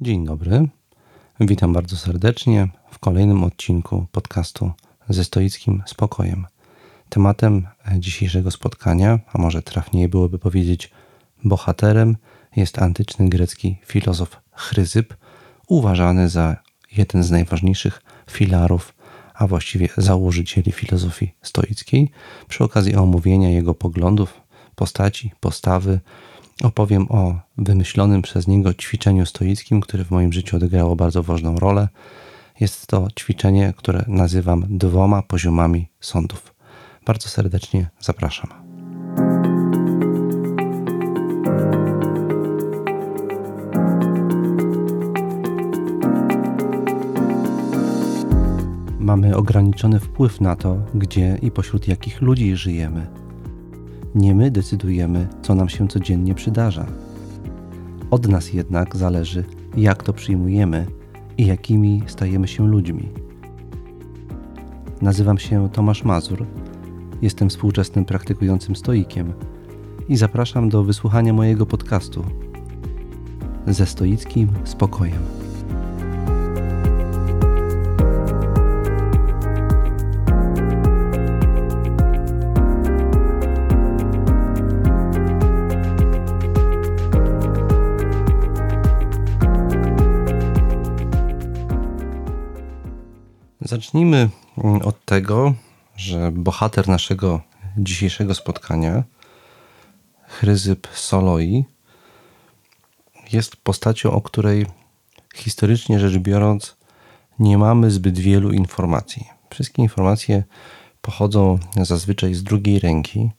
Dzień dobry. Witam bardzo serdecznie w kolejnym odcinku podcastu ze stoickim spokojem. Tematem dzisiejszego spotkania, a może trafniej byłoby powiedzieć bohaterem, jest antyczny grecki filozof Chryzyp, uważany za jeden z najważniejszych filarów, a właściwie założycieli filozofii stoickiej. Przy okazji omówienia jego poglądów, postaci, postawy, opowiem o wymyślonym przez niego ćwiczeniu stoickim, które w moim życiu odegrało bardzo ważną rolę. Jest to ćwiczenie, które nazywam dwoma poziomami sądów. Bardzo serdecznie zapraszam. Mamy ograniczony wpływ na to, gdzie i pośród jakich ludzi żyjemy nie my decydujemy, co nam się codziennie przydarza. Od nas jednak zależy, jak to przyjmujemy i jakimi stajemy się ludźmi. Nazywam się Tomasz Mazur, jestem współczesnym praktykującym stoikiem i zapraszam do wysłuchania mojego podcastu ze stoickim spokojem. Zacznijmy mm, od tego, że bohater naszego dzisiejszego spotkania, Chryzyp Soloi, jest postacią, o której historycznie rzecz biorąc nie mamy zbyt wielu informacji. Wszystkie informacje pochodzą zazwyczaj z drugiej ręki.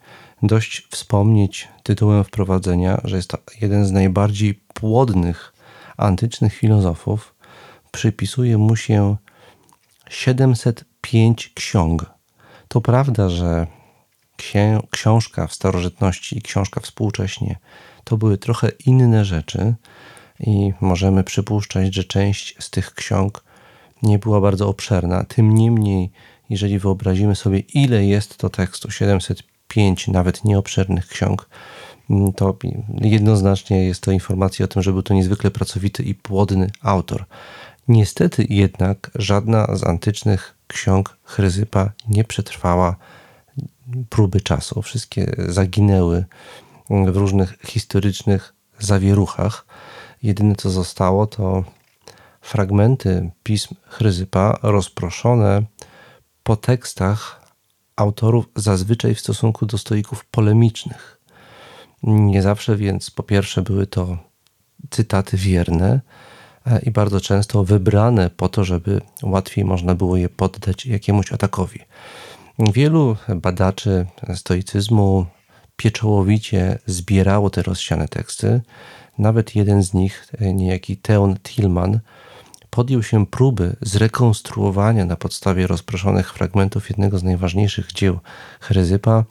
Dość wspomnieć tytułem wprowadzenia, że jest to jeden z najbardziej płodnych antycznych filozofów. Przypisuje mu się 705 ksiąg. To prawda, że książka w starożytności i książka współcześnie to były trochę inne rzeczy i możemy przypuszczać, że część z tych ksiąg nie była bardzo obszerna. Tym niemniej, jeżeli wyobrazimy sobie, ile jest to tekstu 705 nawet nieobszernych ksiąg, to jednoznacznie jest to informacja o tym, że był to niezwykle pracowity i płodny autor. Niestety jednak żadna z antycznych ksiąg Chryzypa nie przetrwała próby czasu. Wszystkie zaginęły w różnych historycznych zawieruchach. Jedyne co zostało to fragmenty pism Chryzypa rozproszone po tekstach autorów zazwyczaj w stosunku do stoików polemicznych. Nie zawsze więc po pierwsze były to cytaty wierne, i bardzo często wybrane po to, żeby łatwiej można było je poddać jakiemuś atakowi. Wielu badaczy stoicyzmu pieczołowicie zbierało te rozsiane teksty. Nawet jeden z nich, niejaki Theon Tillman, podjął się próby zrekonstruowania na podstawie rozproszonych fragmentów jednego z najważniejszych dzieł Chryzypa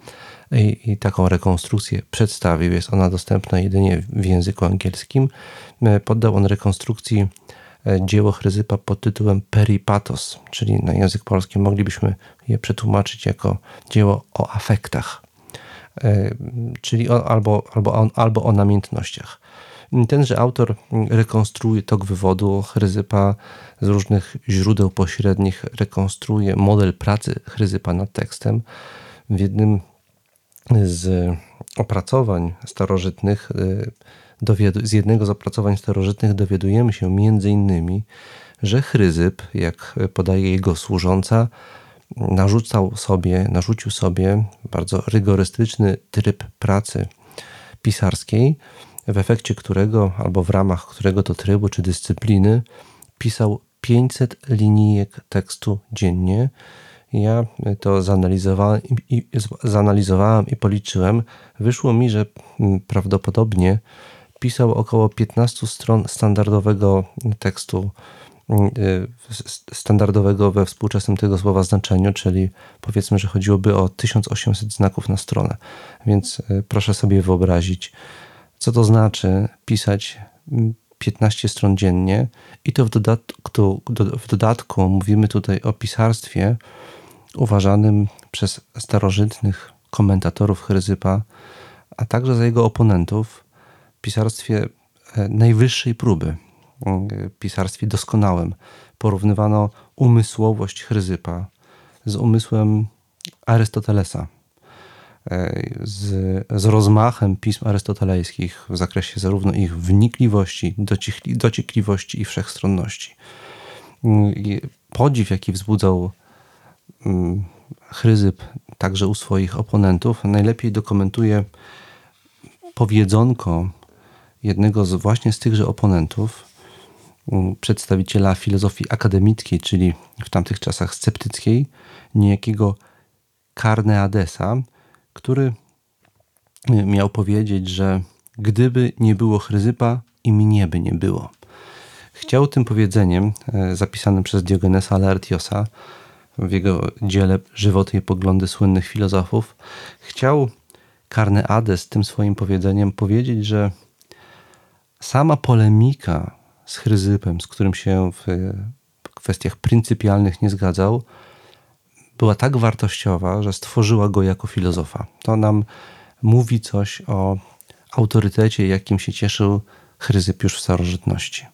i, i, taką rekonstrukcję przedstawił. Jest ona dostępna jedynie w języku angielskim. E, poddał on rekonstrukcji e, dzieło Chryzypa pod tytułem Peripatos, czyli na język polski moglibyśmy je przetłumaczyć jako dzieło o afektach, e, czyli o, albo, albo, albo o namiętnościach. Tenże autor rekonstruuje tok wywodu Chryzypa z różnych źródeł pośrednich, rekonstruuje model pracy Chryzypa nad tekstem. W jednym z opracowań starożytnych, y, z jednego z opracowań starożytnych dowiadujemy się między innymi, że Chryzyp, jak podaje jego służąca, narzucał sobie, narzucił sobie bardzo rygorystyczny tryb pracy pisarskiej, w efekcie którego, albo w ramach którego to trybu czy dyscypliny, pisał 500 linijek tekstu dziennie, ja to zanalizowałem i, zanalizowałem i policzyłem. Wyszło mi, że mm, prawdopodobnie pisał około 15 stron standardowego tekstu, mm, y, standardowego we współczesnym tego słowa znaczeniu, czyli powiedzmy, że chodziłoby o 1800 znaków na stronę. Więc y, proszę sobie wyobrazić, co to znaczy pisać 15 mm, stron dziennie i to w dodatku, w dodatku mówimy tutaj o pisarstwie, uważanym przez starożytnych komentatorów Chryzypa, a także za jego oponentów, pisarstwie e, najwyższej próby. pisarstwie doskonałym. Porównywano umysłowość Chryzypa z umysłem Arystotelesa, e, z, z rozmachem pism arystotelejskich w zakresie zarówno ich wnikliwości, dociekliwości i wszechstronności. Podziw, jaki wzbudzał Chryzyp także u swoich oponentów, najlepiej dokumentuje powiedzonko jednego z właśnie z tychże oponentów, przedstawiciela filozofii akademickiej, czyli w tamtych czasach sceptyckiej, niejakiego Carneadesa, który miał powiedzieć, że gdyby nie było Chryzypa, i mnie by nie było. Chciał tym powiedzeniem, y, zapisanym przez Diogenesa Laertiosa w jego dziele Żywoty i poglądy słynnych filozofów, chciał Carneades tym swoim powiedzeniem powiedzieć, że sama polemika z Chryzypem, z którym się w kwestiach pryncypialnych nie zgadzał, była tak wartościowa, że stworzyła go jako filozofa. To nam mówi coś o autorytecie, jakim się cieszył Chryzyp już w starożytności.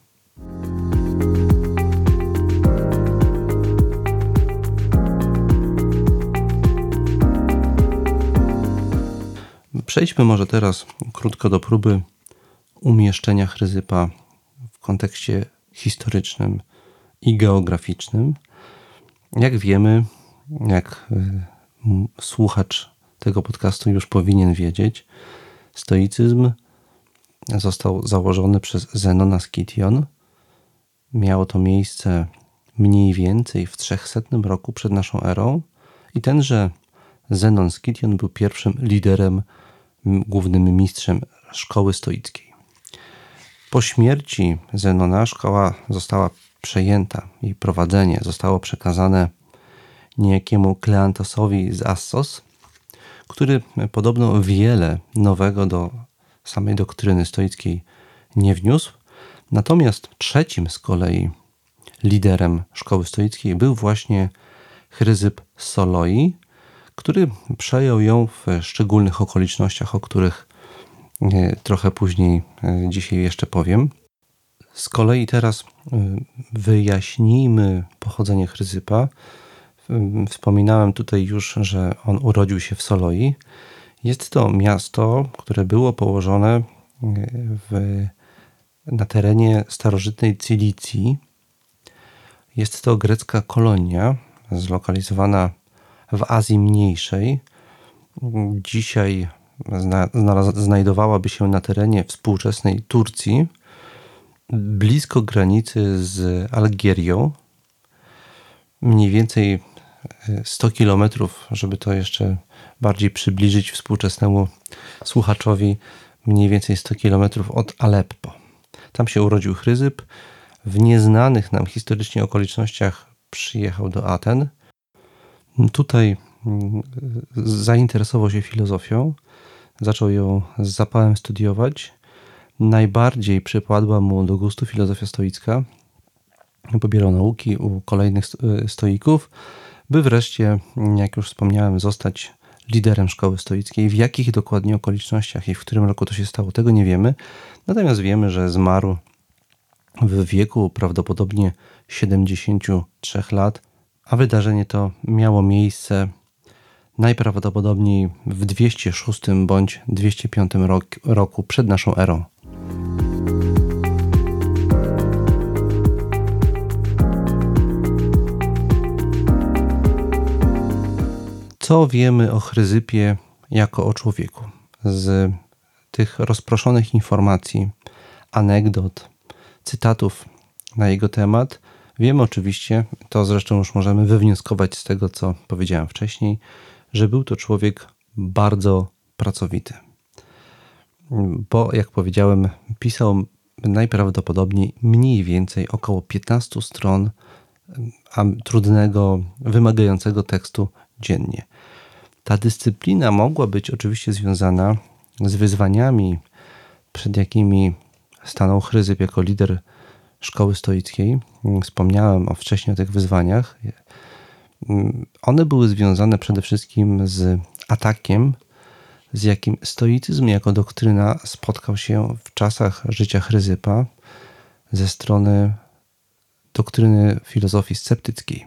Przejdźmy może teraz krótko do próby umieszczenia Chryzypa w kontekście historycznym i geograficznym. Jak wiemy, jak y, słuchacz tego podcastu już powinien wiedzieć, stoicyzm został założony przez Zenona Skition. Miało to miejsce mniej więcej w 300 roku przed naszą erą i tenże Zenon Skition był pierwszym liderem, głównym mistrzem szkoły stoickiej. Po śmierci Zenona szkoła została przejęta, jej prowadzenie zostało przekazane niejakiemu Kleantosowi z Assos, który podobno wiele nowego do samej doktryny stoickiej nie wniósł. Natomiast trzecim z kolei liderem szkoły stoickiej był właśnie Chryzyp Soloi, który przejął ją w szczególnych okolicznościach, o których e, trochę później e, dzisiaj jeszcze powiem. Z kolei teraz e, wyjaśnijmy pochodzenie Chryzypa. Wspominałem tutaj już, że on urodził się w Soloi. Jest to miasto, które było położone w, na terenie starożytnej Cilicji. Jest to grecka kolonia zlokalizowana w Azji Mniejszej. Dzisiaj znajdowałaby się na terenie współczesnej Turcji, blisko granicy z Algierią. Mniej więcej 100 e, kilometrów, żeby to jeszcze bardziej przybliżyć współczesnemu słuchaczowi, mniej więcej 100 kilometrów od Aleppo. Tam się urodził Chryzyp. W nieznanych nam historycznie okolicznościach przyjechał do Aten. Tutaj mm, zainteresował się filozofią, zaczął ją z zapałem studiować. Najbardziej przypadła mu do gustu filozofia stoicka. Pobierał nauki u kolejnych e, stoików, by wreszcie, jak już wspomniałem, zostać liderem szkoły stoickiej. W jakich dokładnie okolicznościach i w którym roku to się stało, tego nie wiemy. Natomiast wiemy, że zmarł w wieku prawdopodobnie 73 lat a wydarzenie to miało miejsce najprawdopodobniej w 206 bądź 205 roku przed naszą erą. Co wiemy o Chryzypie jako o człowieku? Z tych rozproszonych informacji, anegdot, cytatów na jego temat Wiemy oczywiście, to zresztą już możemy wywnioskować z tego, co powiedziałem wcześniej, że był to człowiek bardzo pracowity. Bo, jak powiedziałem, pisał najprawdopodobniej mniej więcej około 15 stron trudnego, wymagającego tekstu dziennie. Ta dyscyplina mogła być oczywiście związana z wyzwaniami, przed jakimi stanął Chryzyp jako lider szkoły stoickiej. Wspomniałem o wcześniej o tych wyzwaniach. One były związane przede wszystkim z atakiem, z jakim stoicyzm jako doktryna spotkał się w czasach życia Chryzypa, ze strony doktryny filozofii sceptyckiej.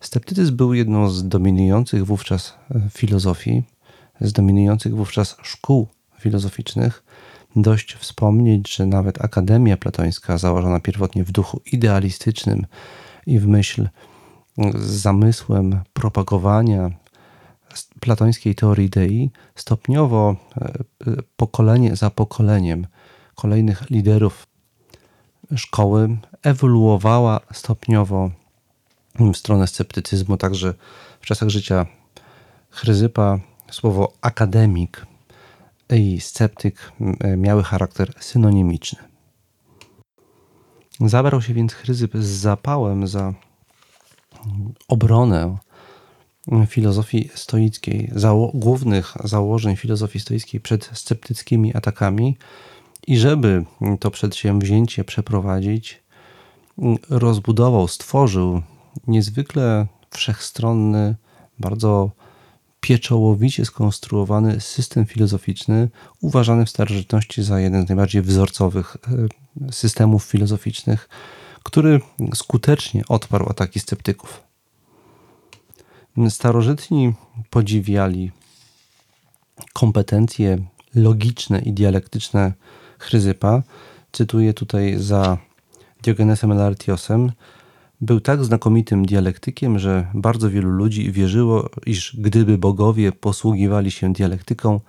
Sceptycyzm był jedną z dominujących wówczas e, filozofii, z dominujących wówczas szkół filozoficznych. Dość wspomnieć, że nawet Akademia Platońska, założona pierwotnie w duchu idealistycznym i w myśl z zamysłem propagowania platońskiej teorii idei, stopniowo e, e, pokolenie za pokoleniem kolejnych liderów szkoły ewoluowała stopniowo w stronę sceptycyzmu, także w czasach życia Chryzypa słowo akademik i sceptyk miały charakter synonimiczny. Zabrał się więc Chryzyp z zapałem za obronę filozofii stoickiej, zało głównych założeń filozofii stoickiej przed sceptyckimi atakami i żeby to przedsięwzięcie przeprowadzić, rozbudował, stworzył niezwykle wszechstronny, bardzo pieczołowicie skonstruowany system filozoficzny, uważany w starożytności za jeden z najbardziej wzorcowych e, systemów filozoficznych, który skutecznie odparł ataki sceptyków. Starożytni podziwiali kompetencje logiczne i dialektyczne Chryzypa. Cytuję tutaj za Diogenesem Elartiosem. Był tak znakomitym dialektykiem, że bardzo wielu ludzi wierzyło, iż gdyby bogowie posługiwali się dialektyką,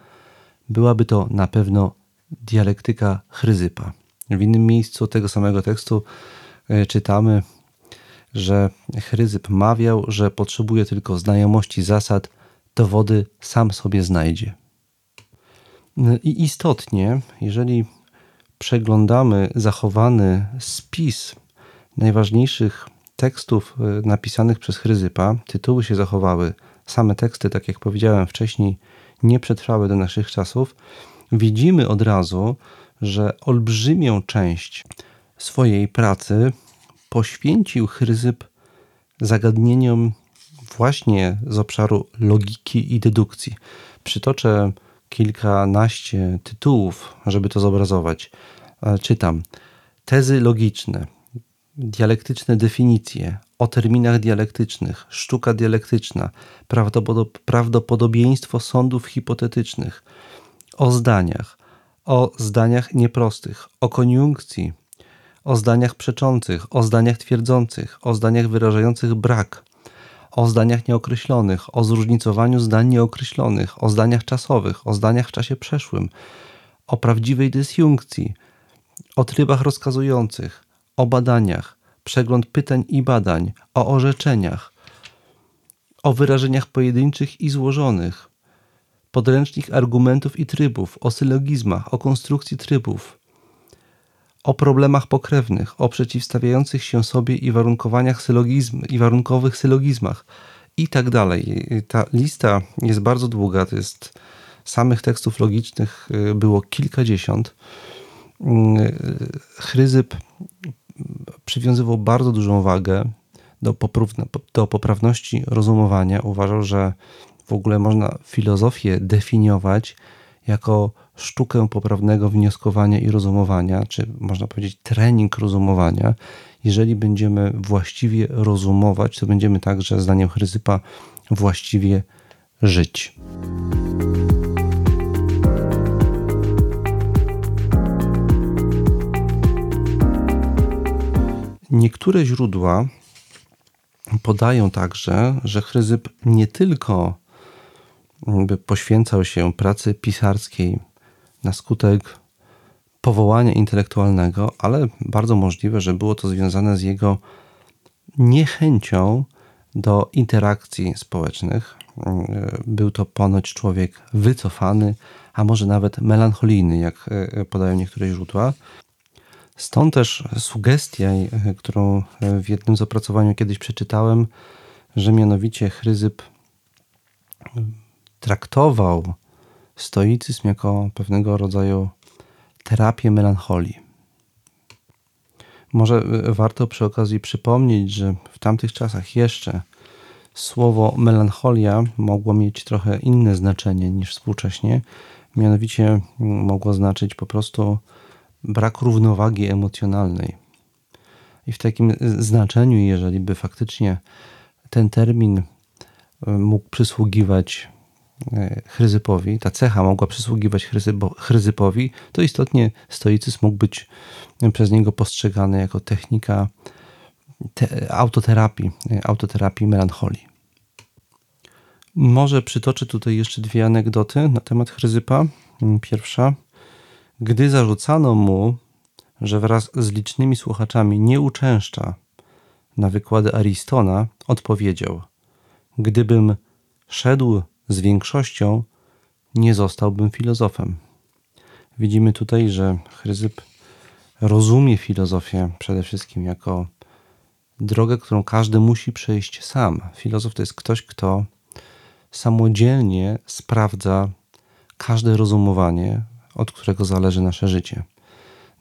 byłaby to na pewno dialektyka Chryzypa. W innym miejscu tego samego tekstu e, czytamy, że Chryzyp mawiał, że potrzebuje tylko znajomości zasad, dowody sam sobie znajdzie. I istotnie, jeżeli przeglądamy zachowany spis najważniejszych tekstów e, napisanych przez Chryzypa, tytuły się zachowały, same teksty, tak jak powiedziałem wcześniej, nie przetrwały do naszych czasów, widzimy od razu, że olbrzymią część swojej pracy poświęcił Chryzyp zagadnieniom właśnie z obszaru logiki i dedukcji. Przytoczę kilkanaście tytułów, żeby to zobrazować. E, czytam. Tezy logiczne, dialektyczne definicje, o terminach dialektycznych, sztuka dialektyczna, prawdopodobieństwo sądów hipotetycznych, o zdaniach, o zdaniach nieprostych, o koniunkcji, o zdaniach przeczących, o zdaniach twierdzących, o zdaniach wyrażających brak, o zdaniach nieokreślonych, o zróżnicowaniu zdań nieokreślonych, o zdaniach czasowych, o zdaniach w czasie przeszłym, o prawdziwej dysjunkcji, o trybach rozkazujących, o badaniach, przegląd pytań i badań, o orzeczeniach, o wyrażeniach pojedynczych i złożonych, podręcznych argumentów i trybów, o sylogizmach, o konstrukcji trybów, o problemach pokrewnych, o przeciwstawiających się sobie i warunkowaniach sylogizm i warunkowych sylogizmach i tak dalej. Ta lista jest bardzo długa, to jest samych tekstów logicznych y, było kilkadziesiąt. Y, Chryzyp przywiązywał bardzo dużą wagę do, do poprawności rozumowania. Uważał, że w ogóle można filozofię definiować jako sztukę poprawnego wnioskowania i rozumowania, czy można powiedzieć trening rozumowania. Jeżeli będziemy właściwie rozumować, to będziemy także, zdaniem Chryzypa, właściwie żyć. Niektóre źródła podają także, że Chryzyp nie tylko poświęcał się pracy pisarskiej na skutek powołania intelektualnego, ale bardzo możliwe, że było to związane z jego niechęcią do interakcji społecznych. Był to ponoć człowiek wycofany, a może nawet melancholijny, jak podają niektóre źródła. Stąd też sugestia, którą w jednym z opracowaniu kiedyś przeczytałem, że mianowicie Chryzyp traktował stoicyzm jako pewnego rodzaju terapię melancholii. Może warto przy okazji przypomnieć, że w tamtych czasach jeszcze słowo melancholia mogło mieć trochę inne znaczenie niż współcześnie. Mianowicie mogło znaczyć po prostu brak równowagi emocjonalnej. I w takim znaczeniu, jeżeli by faktycznie ten termin mógł przysługiwać Chryzypowi, ta cecha mogła przysługiwać Chryzypowi, to istotnie stoicyzm mógł być przez niego postrzegany jako technika te, autoterapii, autoterapii melancholii. Może przytoczę tutaj jeszcze dwie anegdoty na temat Chryzypa. Pierwsza. Gdy zarzucano mu, że wraz z licznymi słuchaczami nie uczęszcza na wykłady Aristona, odpowiedział: Gdybym szedł z większością, nie zostałbym filozofem. Widzimy tutaj, że Chryzyp rozumie filozofię przede wszystkim jako drogę, którą każdy musi przejść sam. Filozof to jest ktoś, kto samodzielnie sprawdza każde rozumowanie, od którego zależy nasze życie.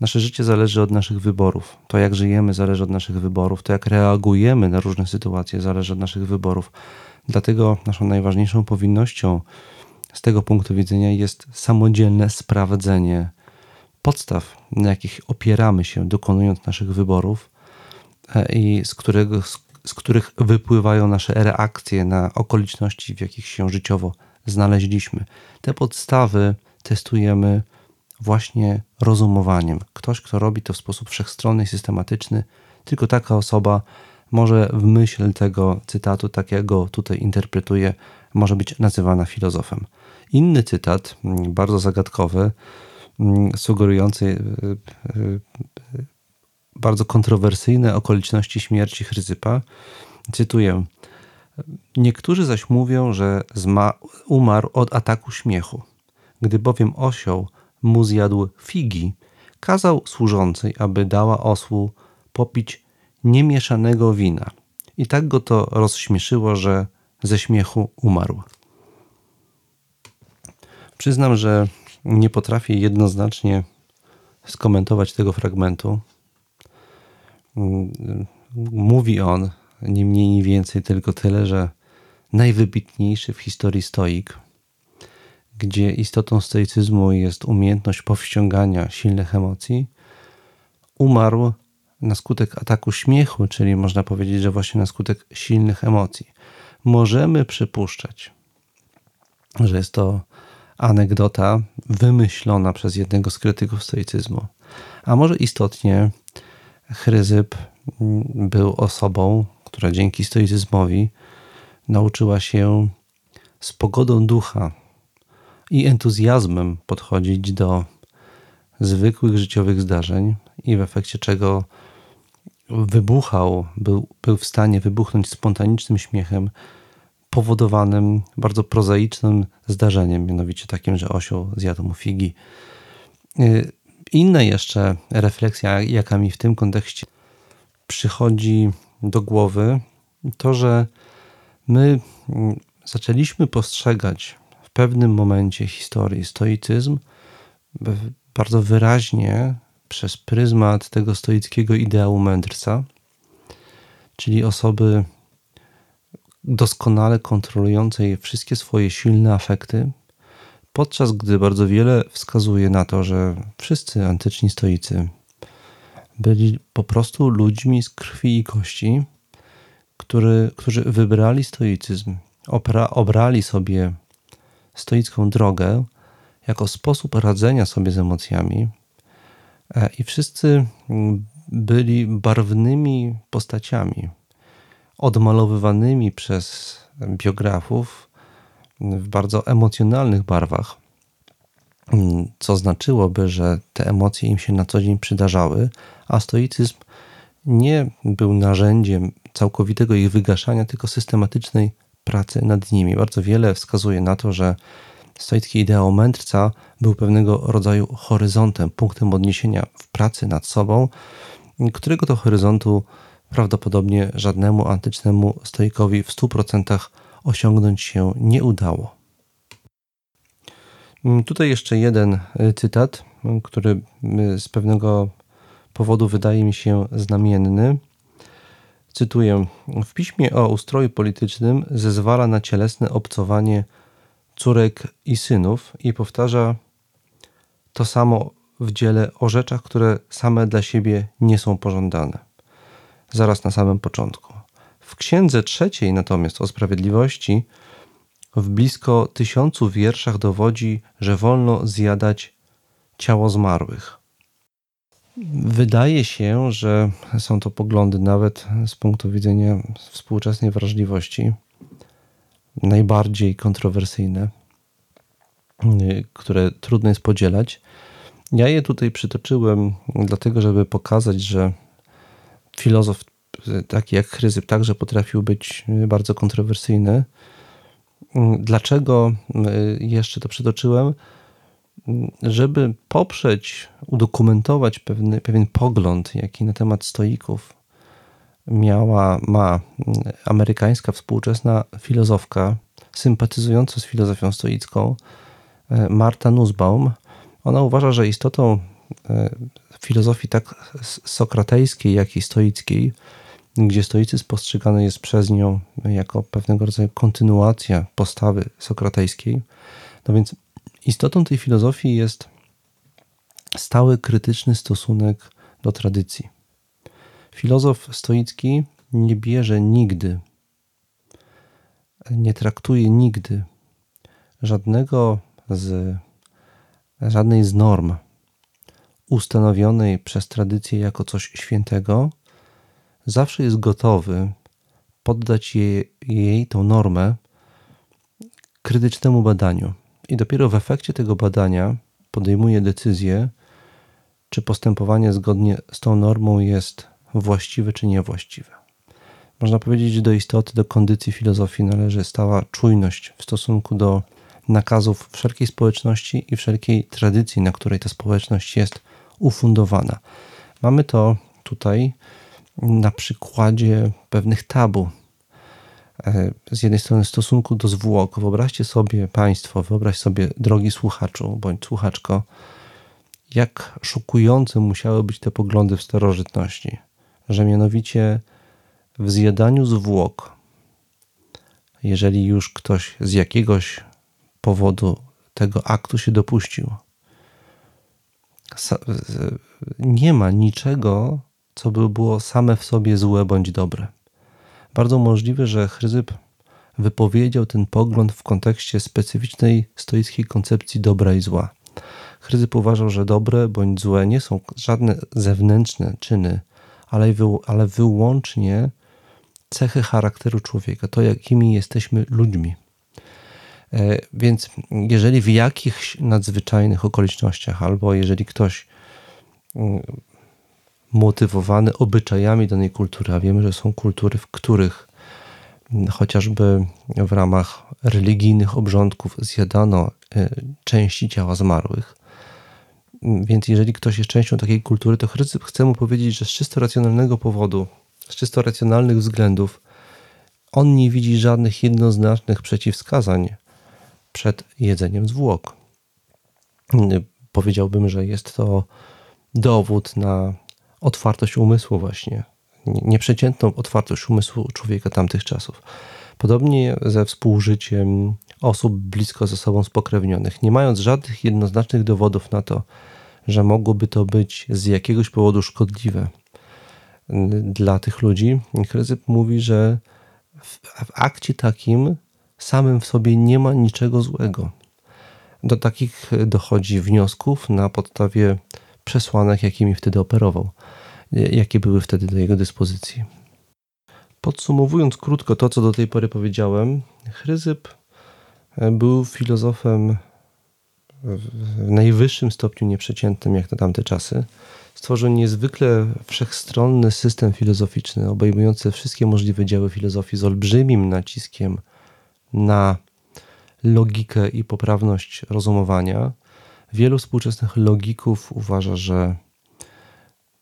Nasze życie zależy od naszych wyborów. To, jak żyjemy, zależy od naszych wyborów. To, jak reagujemy na różne sytuacje, zależy od naszych wyborów. Dlatego naszą najważniejszą powinnością z tego punktu widzenia jest samodzielne sprawdzenie podstaw, na jakich opieramy się, dokonując naszych wyborów e, i z, którego, z których wypływają nasze reakcje na okoliczności, w jakich się życiowo znaleźliśmy. Te podstawy testujemy właśnie rozumowaniem. Ktoś, kto robi to w sposób wszechstronny i systematyczny, tylko taka osoba może w myśl tego cytatu, tak jak go tutaj interpretuję, może być nazywana filozofem. Inny cytat, mm, bardzo zagadkowy, mm, sugerujący y, y, y, bardzo kontrowersyjne okoliczności śmierci Chryzypa. Cytuję. Niektórzy zaś mówią, że umarł od ataku śmiechu. Gdy bowiem osioł mu zjadł figi, kazał służącej, aby dała osłu popić niemieszanego wina. I tak go to rozśmieszyło, że ze śmiechu umarł. Przyznam, że nie potrafię jednoznacznie skomentować tego fragmentu. Mówi on nie mniej, nie więcej tylko tyle, że najwybitniejszy w historii stoik, gdzie istotą stoicyzmu jest umiejętność powściągania silnych emocji, umarł na skutek ataku śmiechu, czyli można powiedzieć, że właśnie na skutek silnych emocji. Możemy przypuszczać, że jest to anegdota wymyślona przez jednego z krytyków stoicyzmu. A może istotnie Chryzyp był osobą, która dzięki stoicyzmowi nauczyła się z pogodą ducha i entuzjazmem podchodzić do zwykłych życiowych zdarzeń i w efekcie czego wybuchał, był, był w stanie wybuchnąć spontanicznym śmiechem powodowanym bardzo prozaicznym zdarzeniem, mianowicie takim, że osioł zjadł mu figi. Y, inna jeszcze refleksja, jaka mi w tym kontekście przychodzi do głowy, to, że my mm, zaczęliśmy postrzegać w pewnym momencie historii stoicyzm bardzo wyraźnie przez pryzmat tego stoickiego ideału mędrca, czyli osoby doskonale kontrolującej wszystkie swoje silne afekty, podczas gdy bardzo wiele wskazuje na to, że wszyscy antyczni stoicy byli po prostu ludźmi z krwi i kości, który, którzy wybrali stoicyzm, obrali sobie stoicką drogę jako sposób radzenia sobie z emocjami, E, I wszyscy byli barwnymi postaciami, odmalowywanymi przez biografów w bardzo emocjonalnych barwach, co znaczyłoby, że te emocje im się na co dzień przydarzały, a stoicyzm nie był narzędziem całkowitego ich wygaszania, tylko systematycznej pracy nad nimi. Bardzo wiele wskazuje na to, że stoicki ideał mędrca był pewnego rodzaju horyzontem, punktem odniesienia w pracy nad sobą, którego to horyzontu prawdopodobnie żadnemu antycznemu stoikowi w 100% osiągnąć się nie udało. Tutaj jeszcze jeden cytat, który z pewnego powodu wydaje mi się znamienny. Cytuję: W piśmie o ustroju politycznym zezwala na cielesne obcowanie córek i synów i powtarza to samo w dziele o rzeczach, które same dla siebie nie są pożądane. zaraz na samym początku. W księdze trzeciej natomiast o sprawiedliwości w blisko tysiącu wierszach dowodzi, że wolno zjadać ciało zmarłych. Wydaje się, że są to poglądy nawet z punktu widzenia współczesnej wrażliwości najbardziej kontrowersyjne, które trudno jest podzielać. Ja je tutaj przytoczyłem dlatego, żeby pokazać, że filozof taki jak Chryzyp także potrafił być bardzo kontrowersyjny. Dlaczego jeszcze to przytoczyłem? Żeby poprzeć, udokumentować pewny, pewien pogląd, jaki na temat stoików miała, ma amerykańska współczesna filozofka, sympatyzująca z filozofią stoicką, Marta Nussbaum. Ona uważa, że istotą e, filozofii tak sokratejskiej, jak i stoickiej, gdzie stoicyzm postrzegany jest przez nią jako pewnego rodzaju kontynuacja postawy sokratejskiej. No więc istotą tej filozofii jest stały krytyczny stosunek do tradycji. Filozof stoicki nie bierze nigdy, nie traktuje nigdy żadnego z, żadnej z norm ustanowionej przez tradycję jako coś świętego, zawsze jest gotowy poddać jej, jej tą normę krytycznemu badaniu. I dopiero w efekcie tego badania podejmuje decyzję, czy postępowanie zgodnie z tą normą jest właściwe czy niewłaściwe. Można powiedzieć, że do istoty, do kondycji filozofii należy stała czujność w stosunku do nakazów wszelkiej społeczności i wszelkiej tradycji, na której ta społeczność jest ufundowana. Mamy to tutaj na przykładzie pewnych tabu. E, z jednej strony stosunku do zwłok. Wyobraźcie sobie Państwo, wyobraź sobie, drogi słuchaczu bądź słuchaczko, jak szokujące musiały być te poglądy w starożytności, że mianowicie w zjadaniu zwłok, jeżeli już ktoś z jakiegoś powodu tego aktu się dopuścił, nie ma niczego, co by było same w sobie złe bądź dobre. Bardzo możliwe, że Chryzyp wypowiedział ten pogląd w kontekście specyficznej stoickiej koncepcji dobra i zła. Chryzyp uważał, że dobre bądź złe nie są żadne zewnętrzne czyny, ale, ale wyłącznie cechy charakteru człowieka, to jakimi jesteśmy ludźmi. E, więc jeżeli w jakichś nadzwyczajnych okolicznościach, albo jeżeli ktoś mm, motywowany obyczajami danej kultury, a wiemy, że są kultury, w których mm, chociażby w ramach religijnych obrządków zjadano e, części ciała zmarłych. Mm, więc jeżeli ktoś jest częścią takiej kultury, to chce mu powiedzieć, że z czysto racjonalnego powodu, z czysto racjonalnych względów, on nie widzi żadnych jednoznacznych przeciwwskazań przed jedzeniem zwłok. Powiedziałbym, że jest to dowód na otwartość umysłu, właśnie nieprzeciętną otwartość umysłu człowieka tamtych czasów. Podobnie ze współżyciem osób blisko ze sobą spokrewnionych, nie mając żadnych jednoznacznych dowodów na to, że mogłoby to być z jakiegoś powodu szkodliwe dla tych ludzi, Chryzyp mówi, że w, w akcie takim samym w sobie nie ma niczego złego. Do takich dochodzi wniosków na podstawie przesłanek, jakimi wtedy operował, jakie były wtedy do jego dyspozycji. Podsumowując krótko to, co do tej pory powiedziałem, Chryzyp był filozofem w najwyższym stopniu nieprzeciętnym jak na tamte czasy. Stworzył niezwykle wszechstronny system filozoficzny, obejmujący wszystkie możliwe działy filozofii z olbrzymim naciskiem na logikę i poprawność rozumowania. Wielu współczesnych logików uważa, że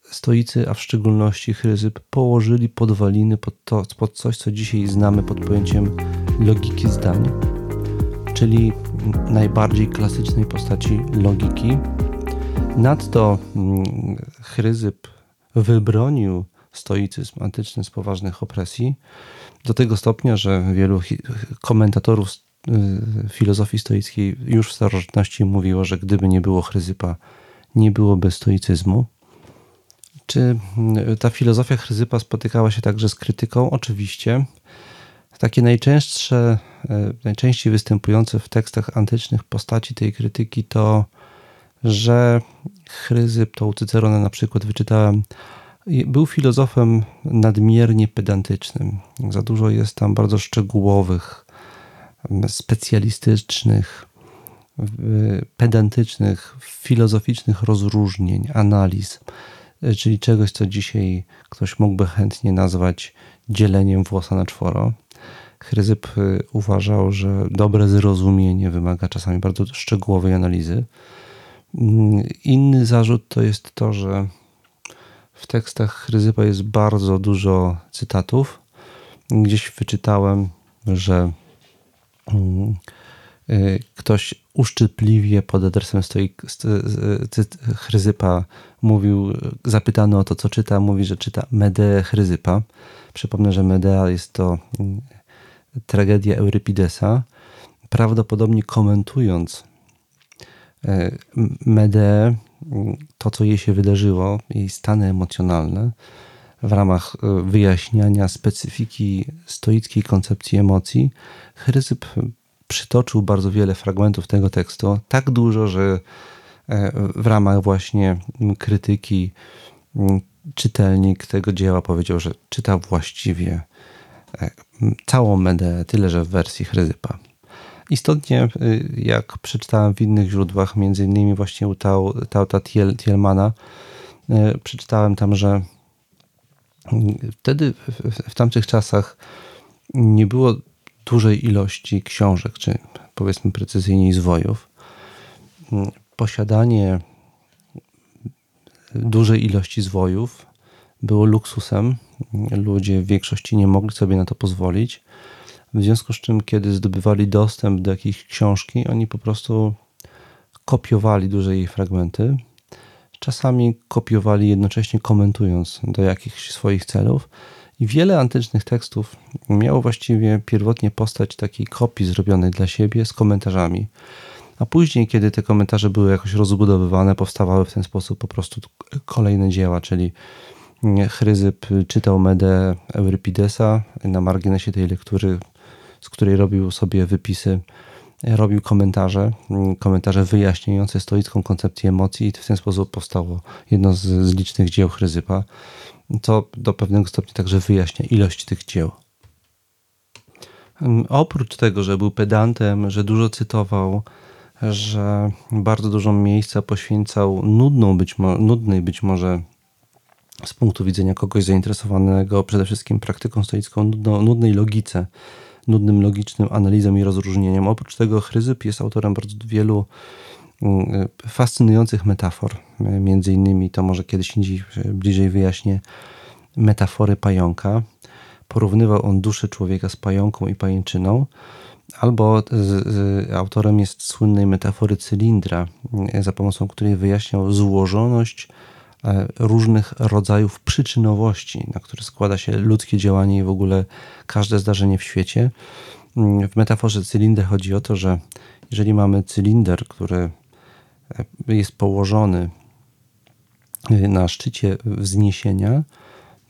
stoicy, a w szczególności Chryzyp, położyli podwaliny pod, to, pod coś, co dzisiaj znamy pod pojęciem logiki zdań, czyli najbardziej klasycznej postaci logiki. Nadto mm, Chryzyp wybronił stoicyzm antyczny z poważnych opresji, do tego stopnia, że wielu komentatorów filozofii stoickiej już w starożytności mówiło, że gdyby nie było Chryzypa, nie byłoby stoicyzmu. Czy mm, ta filozofia Chryzypa spotykała się także z krytyką? Oczywiście. Takie najczęstsze, e, najczęściej występujące w tekstach antycznych postaci tej krytyki to, że Chryzyp, to u Cycerona na przykład wyczytałem, był filozofem nadmiernie pedantycznym. Za dużo jest tam bardzo szczegółowych, specjalistycznych, pedantycznych, filozoficznych rozróżnień, analiz, czyli czegoś, co dzisiaj ktoś mógłby chętnie nazwać dzieleniem włosa na czworo. Chryzyp y, uważał, że dobre zrozumienie wymaga czasami bardzo szczegółowej analizy. Mm, inny zarzut to jest to, że w tekstach Chryzypa jest bardzo dużo cytatów. Gdzieś wyczytałem, że y, ktoś uszczypliwie pod adresem stoi Chryzypa mówił, zapytany o to, co czyta, mówi, że czyta Medeę Chryzypa. Przypomnę, że Medea jest to mm, tragedia Eurypidesa. Prawdopodobnie komentując e, Medeę, to co jej się wydarzyło, jej stany emocjonalne, w ramach e, wyjaśniania specyfiki stoickiej koncepcji emocji, Chryzyp przytoczył bardzo wiele fragmentów tego tekstu, tak dużo, że e, w ramach właśnie krytyki czytelnik tego dzieła powiedział, że czyta właściwie całą Medeę, tyle że w wersji Chryzypa. Istotnie, jak przeczytałem w innych źródłach, między innymi właśnie u Tauta Thielmana, y, przeczytałem tam, że wtedy, w tamtych czasach, nie było dużej ilości książek, czy powiedzmy precyzyjniej zwojów. Posiadanie dużej ilości zwojów było luksusem. Ludzie w większości nie mogli sobie na to pozwolić. W związku z czym, kiedy zdobywali dostęp do jakiejś książki, oni po prostu kopiowali duże jej fragmenty. Czasami kopiowali jednocześnie komentując do jakichś swoich celów. I wiele antycznych tekstów miało właściwie pierwotnie postać takiej kopii zrobionej dla siebie z komentarzami. A później, kiedy te komentarze były jakoś rozbudowywane, powstawały w ten sposób po prostu kolejne dzieła, czyli Chryzyp czytał Medę Eurypidesa na marginesie tej lektury, z której robił sobie wypisy, robił komentarze, komentarze wyjaśniające stoicką koncepcję emocji i w ten sposób powstało jedno z, z licznych dzieł Chryzypa, co do pewnego stopnia także wyjaśnia ilość tych dzieł. Oprócz tego, że był pedantem, że dużo cytował, że bardzo dużo miejsca poświęcał nudną być nudnej być może z punktu widzenia kogoś zainteresowanego przede wszystkim praktyką stoicką, nudnej logice, nudnym logicznym analizą i rozróżnieniem. Oprócz tego Chryzyp jest autorem bardzo wielu mm, fascynujących metafor. Między innymi, to może kiedyś indziej bliżej wyjaśnię, metafory pająka. Porównywał on duszę człowieka z pająką i pajęczyną. Albo z, z, autorem jest słynnej metafory cylindra, za pomocą której wyjaśniał złożoność E, różnych rodzajów przyczynowości, na które składa się ludzkie działanie i w ogóle każde zdarzenie w świecie. Mm, w metaforze cylinder chodzi o to, że jeżeli mamy cylinder, który e, jest położony e, na szczycie wzniesienia,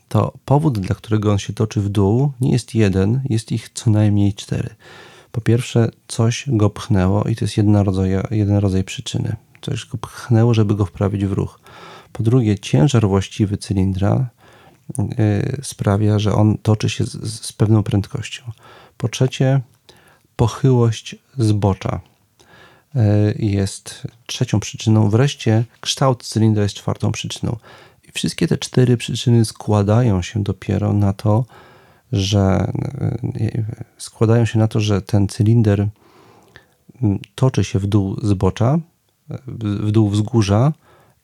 to powód, dla którego on się toczy w dół, nie jest jeden, jest ich co najmniej cztery. Po pierwsze, coś go pchnęło i to jest rodzaj, jeden rodzaj przyczyny. Coś go pchnęło, żeby go wprawić w ruch. Po drugie, ciężar właściwy cylindra y, sprawia, że on toczy się z, z pewną prędkością. Po trzecie, pochyłość zbocza y, jest trzecią przyczyną. Wreszcie, kształt cylindra jest czwartą przyczyną. I wszystkie te cztery przyczyny składają się dopiero na to, że y, składają się na to, że ten cylinder toczy się w dół zbocza, w dół wzgórza,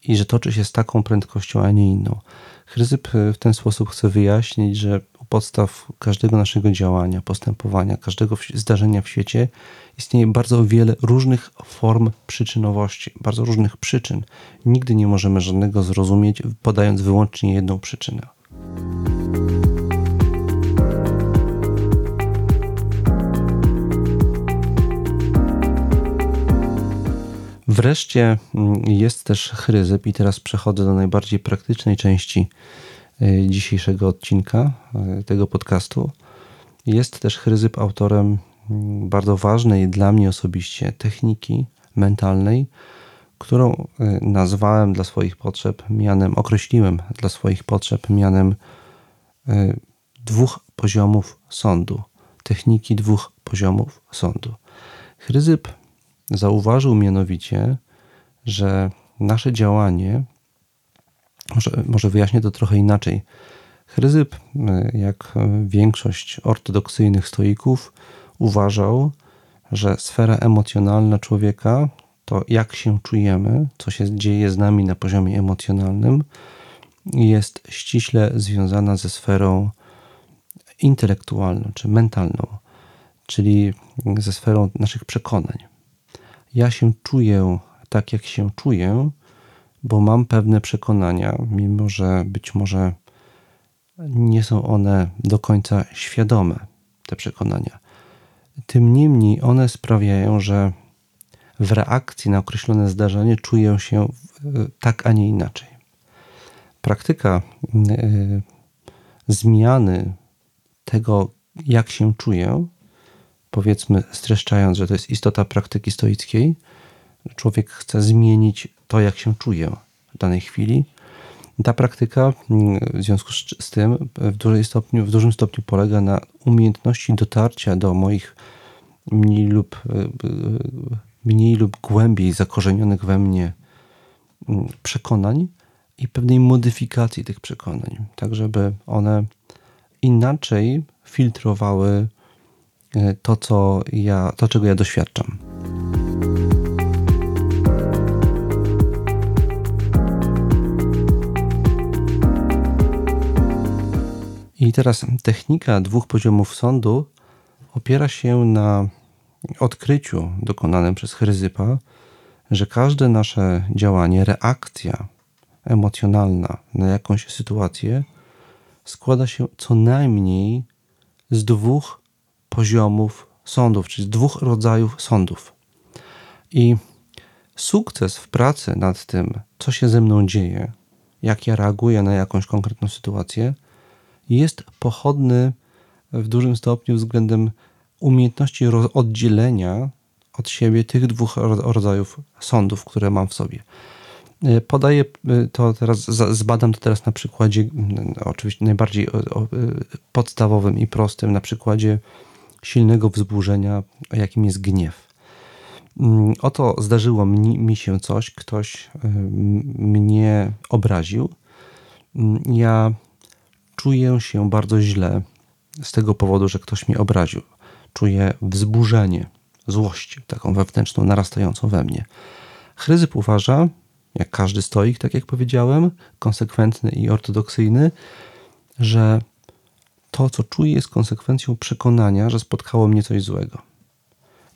i że toczy się z taką prędkością, a nie inną. Chryzyp e, w ten sposób chce wyjaśnić, że u podstaw każdego naszego działania, postępowania, każdego zdarzenia w świecie istnieje bardzo wiele różnych form przyczynowości, bardzo różnych przyczyn. Nigdy nie możemy żadnego zrozumieć, podając wyłącznie jedną przyczynę. Wreszcie mm, jest też chryzyp, i teraz przechodzę do najbardziej praktycznej części y, dzisiejszego odcinka y, tego podcastu. Jest też chryzyp autorem mm, bardzo ważnej dla mnie osobiście techniki mentalnej, którą y, nazwałem dla swoich potrzeb mianem, określiłem dla swoich potrzeb mianem dwóch poziomów sądu. Techniki dwóch poziomów sądu. Chryzyp Zauważył mianowicie, że nasze działanie, może, może wyjaśnię to trochę inaczej. Chryzyp, jak większość ortodoksyjnych stoików, uważał, że sfera emocjonalna człowieka, to jak się czujemy, co się dzieje z nami na poziomie emocjonalnym, jest ściśle związana ze sferą intelektualną czy mentalną, czyli ze sferą naszych przekonań ja się czuję tak, jak się czuję, bo mam pewne przekonania, mimo że być może nie są one do końca świadome, te przekonania. Tym niemniej one sprawiają, że w reakcji na określone zdarzenie czuję się tak, a nie inaczej. Praktyka y, zmiany tego, jak się czuję, powiedzmy streszczając, że to jest istota praktyki stoickiej, człowiek chce zmienić to, jak się czuje w danej chwili. Ta praktyka mm, w związku z tym w, dużym stopniu, w dużym stopniu polega na umiejętności dotarcia do moich mniej lub, y, y, mniej lub głębiej zakorzenionych we mnie mm, przekonań i pewnej modyfikacji tych przekonań, tak żeby one inaczej filtrowały to, co ja, to czego ja doświadczam. I teraz technika dwóch poziomów sądu opiera się na odkryciu dokonanym przez Chryzypa, że każde nasze działanie, reakcja emocjonalna na jakąś sytuację składa się co najmniej z dwóch poziomów sądów, czyli dwóch rodzajów sądów. I sukces w pracy nad tym, co się ze mną dzieje, jak ja reaguję na jakąś konkretną sytuację, jest pochodny w dużym stopniu względem umiejętności oddzielenia od siebie tych dwóch rodzajów sądów, które mam w sobie. E, podaję e, to teraz, zbadam to teraz na przykładzie, oczywiście najbardziej podstawowym i prostym, na przykładzie silnego wzburzenia, jakim jest gniew. Mm, oto zdarzyło mi się coś, ktoś mnie obraził. Mm, ja czuję się bardzo źle z tego powodu, że ktoś mnie obraził. Czuję wzburzenie, złość, taką wewnętrzną, narastającą we mnie. Chryzyp uważa, jak każdy stoik, tak jak powiedziałem, konsekwentny i ortodoksyjny, że to, co czuję, jest konsekwencją przekonania, że spotkało mnie coś złego.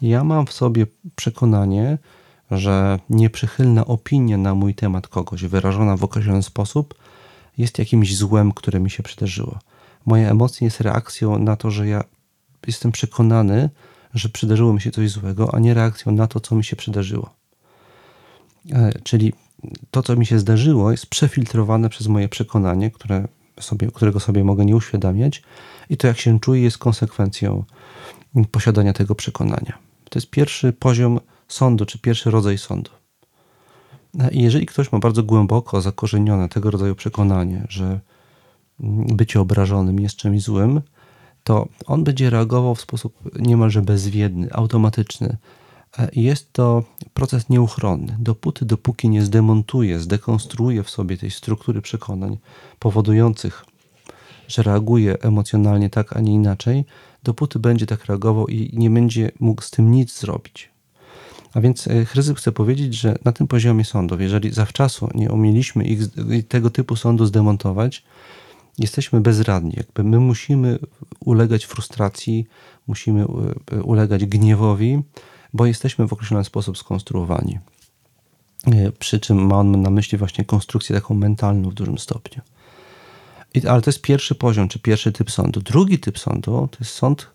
Ja mam w sobie przekonanie, że nieprzychylna opinia na mój temat kogoś, wyrażona w określony sposób, jest jakimś złem, które mi się przydarzyło. Moja emocja jest reakcją na to, że ja jestem przekonany, że przydarzyło mi się coś złego, a nie reakcją na to, co mi się przydarzyło. E, czyli to, co mi się zdarzyło, jest przefiltrowane przez moje przekonanie, które sobie, którego sobie mogę nie uświadamiać, i to, jak się czuję, jest konsekwencją posiadania tego przekonania. To jest pierwszy poziom sądu, czy pierwszy rodzaj sądu. I jeżeli ktoś ma bardzo głęboko zakorzenione tego rodzaju przekonanie, że bycie obrażonym jest czymś złym, to on będzie reagował w sposób niemalże bezwiedny, automatyczny jest to proces nieuchronny. Dopóty, dopóki nie zdemontuje, zdekonstruuje w sobie tej struktury przekonań powodujących, że reaguje emocjonalnie tak, a nie inaczej, dopóty będzie tak reagował i nie będzie mógł z tym nic zrobić. A więc e, Chryzyp chce powiedzieć, że na tym poziomie sądów, jeżeli zawczasu nie umieliśmy ich, tego typu sądu zdemontować, jesteśmy bezradni. Jakby my musimy ulegać frustracji, musimy e, ulegać gniewowi, bo jesteśmy w określony sposób skonstruowani. E, przy czym ma on na myśli właśnie konstrukcję taką mentalną w dużym stopniu. I, ale to jest pierwszy poziom, czy pierwszy typ sądu. Drugi typ sądu to jest sąd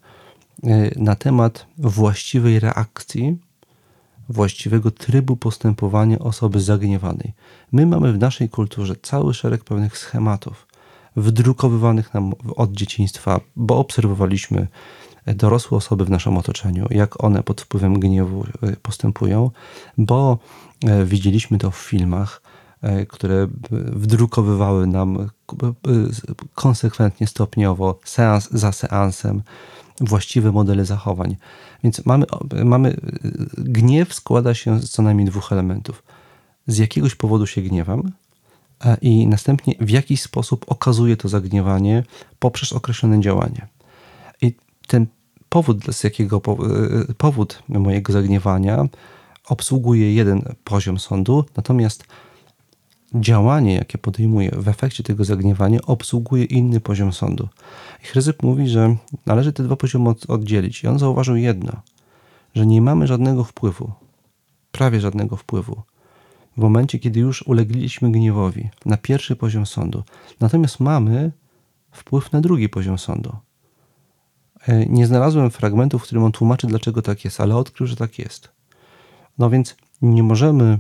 e, na temat właściwej reakcji właściwego trybu postępowania osoby zagniewanej. My mamy w naszej kulturze cały szereg pewnych schematów wdrukowywanych nam od dzieciństwa, bo obserwowaliśmy dorosłe osoby w naszym otoczeniu, jak one pod wpływem gniewu e, postępują, bo e, widzieliśmy to w filmach, e, które wdrukowywały nam konsekwentnie, stopniowo, seans za seansem, właściwe modele zachowań. Więc mamy, mamy gniew składa się z co najmniej dwóch elementów. Z jakiegoś powodu się gniewam, i następnie w jakiś sposób okazuje to zagniewanie poprzez określone działanie. Ten powód, z jakiego e, powód mojego zagniewania obsługuje jeden poziom sądu, natomiast działanie, jakie podejmuję w efekcie tego zagniewania, obsługuje inny poziom sądu. I Chryzyp mówi, że należy te dwa poziomy oddzielić. I on zauważył jedno, że nie mamy żadnego wpływu, prawie żadnego wpływu, w momencie, kiedy już ulegliśmy gniewowi na pierwszy poziom sądu. Natomiast mamy wpływ na drugi poziom sądu. E, nie znalazłem fragmentu, w którym on tłumaczy, dlaczego tak jest, ale odkrył, że tak jest. No więc nie możemy,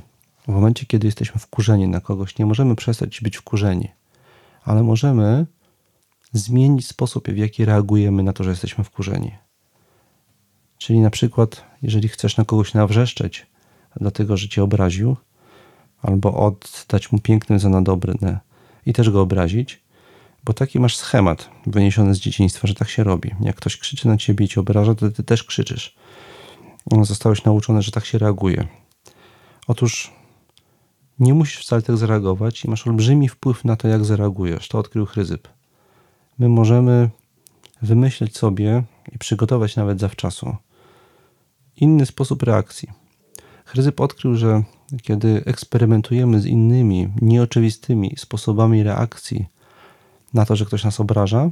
w momencie, kiedy jesteśmy wkurzeni na kogoś, nie możemy przestać być wkurzeni, ale możemy zmienić sposób, w jaki reagujemy na to, że jesteśmy wkurzeni. Czyli na przykład, jeżeli chcesz na kogoś nawrzeszczeć, dlatego że cię obraził, albo oddać mu piękne za nadobre i też go obrazić, bo taki masz schemat wyniesiony z dzieciństwa, że tak się robi. Jak ktoś krzyczy na ciebie i cię obraża, to ty też krzyczysz. Zostałeś nauczony, że tak się reaguje. Otóż nie musisz wcale tak zareagować i masz olbrzymi wpływ na to, jak zareagujesz. To odkrył Chryzyp. My możemy wymyśleć sobie i przygotować nawet zawczasu inny sposób reakcji. Chryzyp odkrył, że kiedy eksperymentujemy z innymi, nieoczywistymi sposobami reakcji na to, że ktoś nas obraża,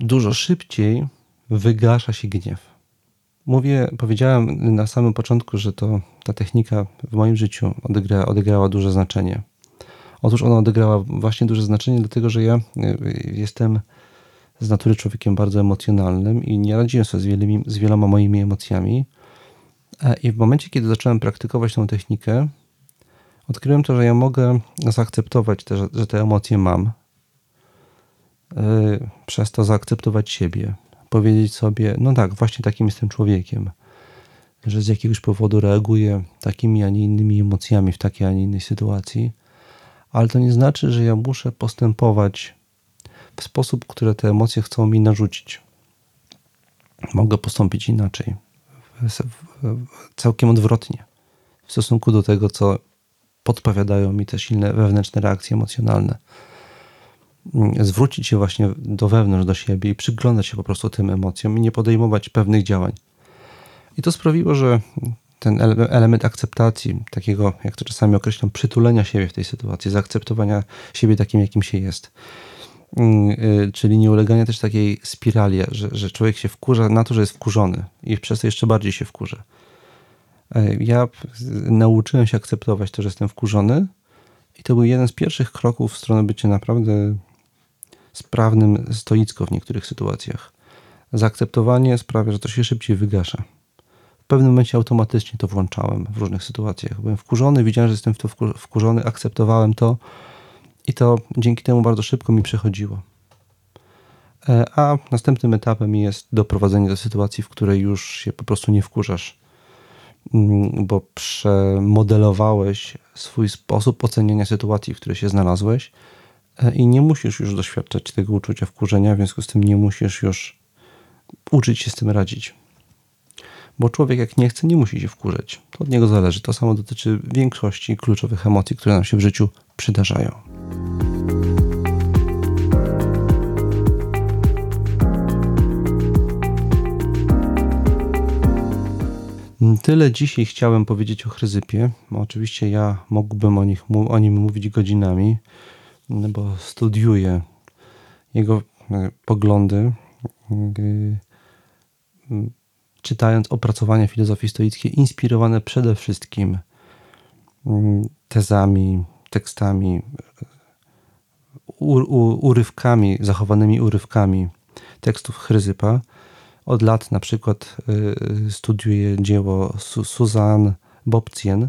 dużo szybciej wygasza się gniew. Mówię, powiedziałem na samym początku, że to ta technika w moim życiu odegra, odegrała duże znaczenie. Otóż ona odegrała właśnie duże znaczenie, dlatego że ja y, jestem z natury człowiekiem bardzo emocjonalnym i nie radziłem sobie z, z wieloma moimi emocjami. E, I w momencie, kiedy zacząłem praktykować tą technikę, odkryłem to, że ja mogę zaakceptować, te, że te emocje mam, e, przez to zaakceptować siebie, powiedzieć sobie, no tak, właśnie takim jestem człowiekiem, że z jakiegoś powodu reaguję takimi, a nie innymi emocjami w takiej, a nie innej sytuacji, ale to nie znaczy, że ja muszę postępować w sposób, który te emocje chcą mi narzucić. Mogę postąpić inaczej. Całkiem odwrotnie. W stosunku do tego, co podpowiadają mi te silne wewnętrzne reakcje emocjonalne. Zwrócić się właśnie do wewnątrz, do siebie i przyglądać się po prostu tym emocjom i nie podejmować pewnych działań. I to sprawiło, że ten element akceptacji, takiego, jak to czasami określam, przytulenia siebie w tej sytuacji, zaakceptowania siebie takim, jakim się jest, Mm, y, czyli nie ulegania też takiej spirali, że, że człowiek się wkurza na to, że jest wkurzony i przez to jeszcze bardziej się wkurza. E, ja nauczyłem się akceptować to, że jestem wkurzony i to był jeden z pierwszych kroków w stronę bycia naprawdę sprawnym stoicko w niektórych sytuacjach. Zaakceptowanie sprawia, że to się szybciej wygasza. W pewnym momencie automatycznie to włączałem w różnych sytuacjach. Byłem wkurzony, widziałem, że jestem w to wkurzony, akceptowałem to i to dzięki temu bardzo szybko mi przechodziło. E, a następnym etapem jest doprowadzenie do sytuacji, w której już się po prostu nie wkurzasz, bo przemodelowałeś swój sposób oceniania sytuacji, w której się znalazłeś e, i nie musisz już doświadczać tego uczucia wkurzenia, w związku z tym nie musisz już uczyć się z tym radzić. Bo człowiek, jak nie chce, nie musi się wkurzać. To od niego zależy. To samo dotyczy większości kluczowych emocji, które nam się w życiu przydarzają. Tyle dzisiaj chciałem powiedzieć o Chryzypie. Oczywiście ja mógłbym o, nich, o nim mówić godzinami, bo studiuję jego e, poglądy, e, czytając opracowania filozofii stoickiej, inspirowane przede wszystkim tezami, tekstami, urywkami, zachowanymi urywkami tekstów Chryzypa, Od lat na przykład studiuję dzieło Suzanne Bobcien.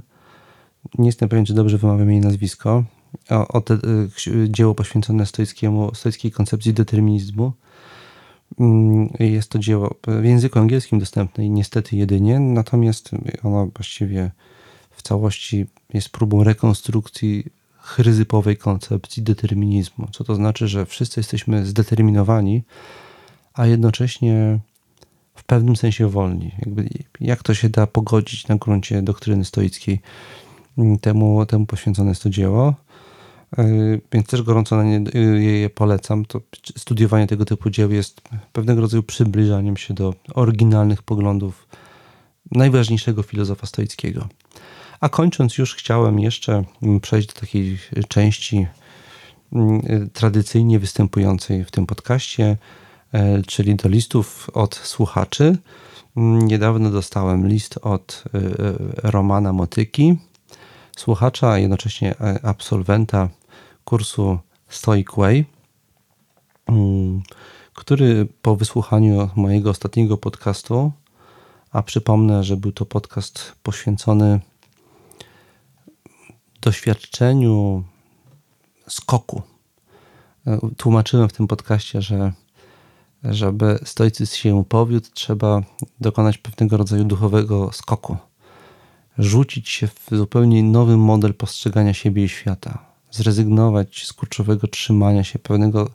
Nie jestem pewien, czy dobrze wymawiam jej nazwisko. O, o te, dzieło poświęcone stoickiemu, stoickiej koncepcji determinizmu. Mm, jest to dzieło w języku angielskim dostępne i niestety jedynie, natomiast ono właściwie w całości jest próbą rekonstrukcji chryzypowej koncepcji determinizmu. Co to znaczy, że wszyscy jesteśmy zdeterminowani, a jednocześnie w pewnym sensie wolni. Jakby jak to się da pogodzić na gruncie doktryny stoickiej? Temu, temu poświęcone jest to dzieło. Yy, więc też gorąco na nie yy, je polecam. To studiowanie tego typu dzieł jest pewnego rodzaju przybliżaniem się do oryginalnych poglądów najważniejszego filozofa stoickiego. A kończąc już chciałem jeszcze mm, przejść do takiej części mm, tradycyjnie występującej w tym podcaście, e, czyli do listów od słuchaczy. Mm, niedawno dostałem list od e, e, Romana Motyki, słuchacza, jednocześnie absolwenta kursu Stoic Way, który po wysłuchaniu mojego ostatniego podcastu, a przypomnę, że był to podcast poświęcony doświadczeniu skoku. Tłumaczyłem w tym podcaście, że żeby stoicyzm się powiódł, trzeba dokonać pewnego rodzaju duchowego skoku. Rzucić się w zupełnie nowy model postrzegania siebie i świata. Zrezygnować z kurczowego trzymania się pewnego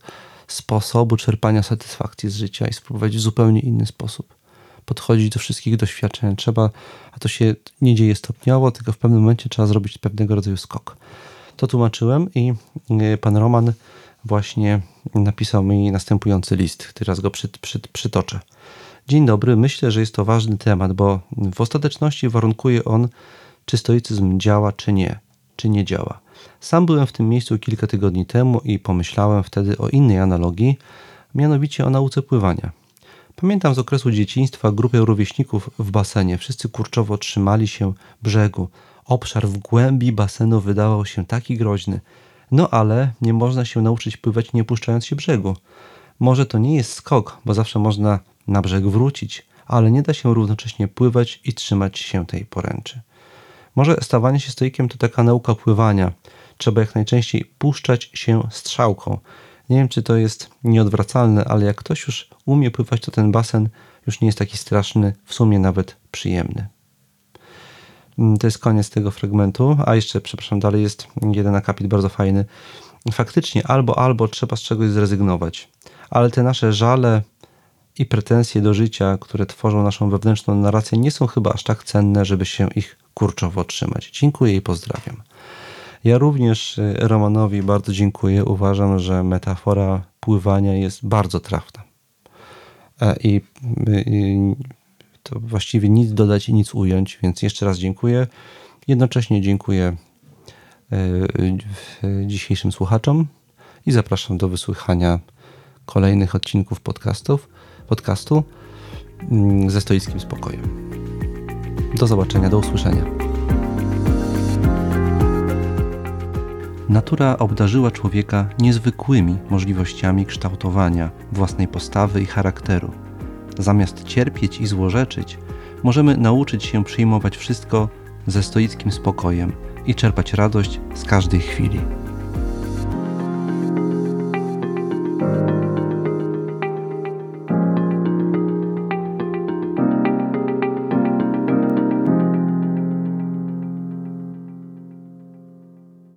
sposobu czerpania satysfakcji z życia i spróbować w zupełnie inny sposób podchodzić do wszystkich doświadczeń. Trzeba, a to się nie dzieje stopniowo, tylko w pewnym momencie trzeba zrobić pewnego rodzaju skok. To tłumaczyłem i e, pan Roman właśnie napisał mi następujący list. Teraz go przy, przy, przytoczę. Dzień dobry, myślę, że jest to ważny temat, bo w ostateczności warunkuje on, czy stoicyzm działa, czy nie, czy nie działa. Sam byłem w tym miejscu kilka tygodni temu i pomyślałem wtedy o innej analogii, mianowicie o nauce pływania. Pamiętam z okresu dzieciństwa grupę rówieśników w basenie. Wszyscy kurczowo trzymali się brzegu. Obszar w głębi basenu wydawał się taki groźny. No ale nie można się nauczyć pływać nie puszczając się brzegu. Może to nie jest skok, bo zawsze można na brzeg wrócić, ale nie da się równocześnie pływać i trzymać się tej poręczy. Może stawanie się stoikiem to taka nauka pływania. Trzeba jak najczęściej puszczać się strzałką. Nie wiem, czy to jest nieodwracalne, ale jak ktoś już umie pływać, to ten basen już nie jest taki straszny, w sumie nawet przyjemny. Mm, to jest koniec tego fragmentu. A jeszcze, przepraszam, dalej jest jeden akapit bardzo fajny. Faktycznie albo, albo trzeba z czegoś zrezygnować. Ale te nasze żale i pretensje do życia, które tworzą naszą wewnętrzną narrację, nie są chyba aż tak cenne, żeby się ich kurczowo trzymać. Dziękuję i pozdrawiam. Ja również y, Romanowi bardzo dziękuję. Uważam, że metafora pływania jest bardzo trafna. E, I, y, i to właściwie nic dodać i nic ująć, więc jeszcze raz dziękuję. Jednocześnie dziękuję y, dzisiejszym słuchaczom i zapraszam do wysłuchania kolejnych odcinków podcastów, podcastu mm, ze stoickim spokojem. Do zobaczenia, do usłyszenia. Natura obdarzyła człowieka niezwykłymi możliwościami kształtowania własnej postawy i charakteru. Zamiast cierpieć i złorzeczyć, możemy nauczyć się przyjmować wszystko ze stoickim spokojem i czerpać radość z każdej chwili.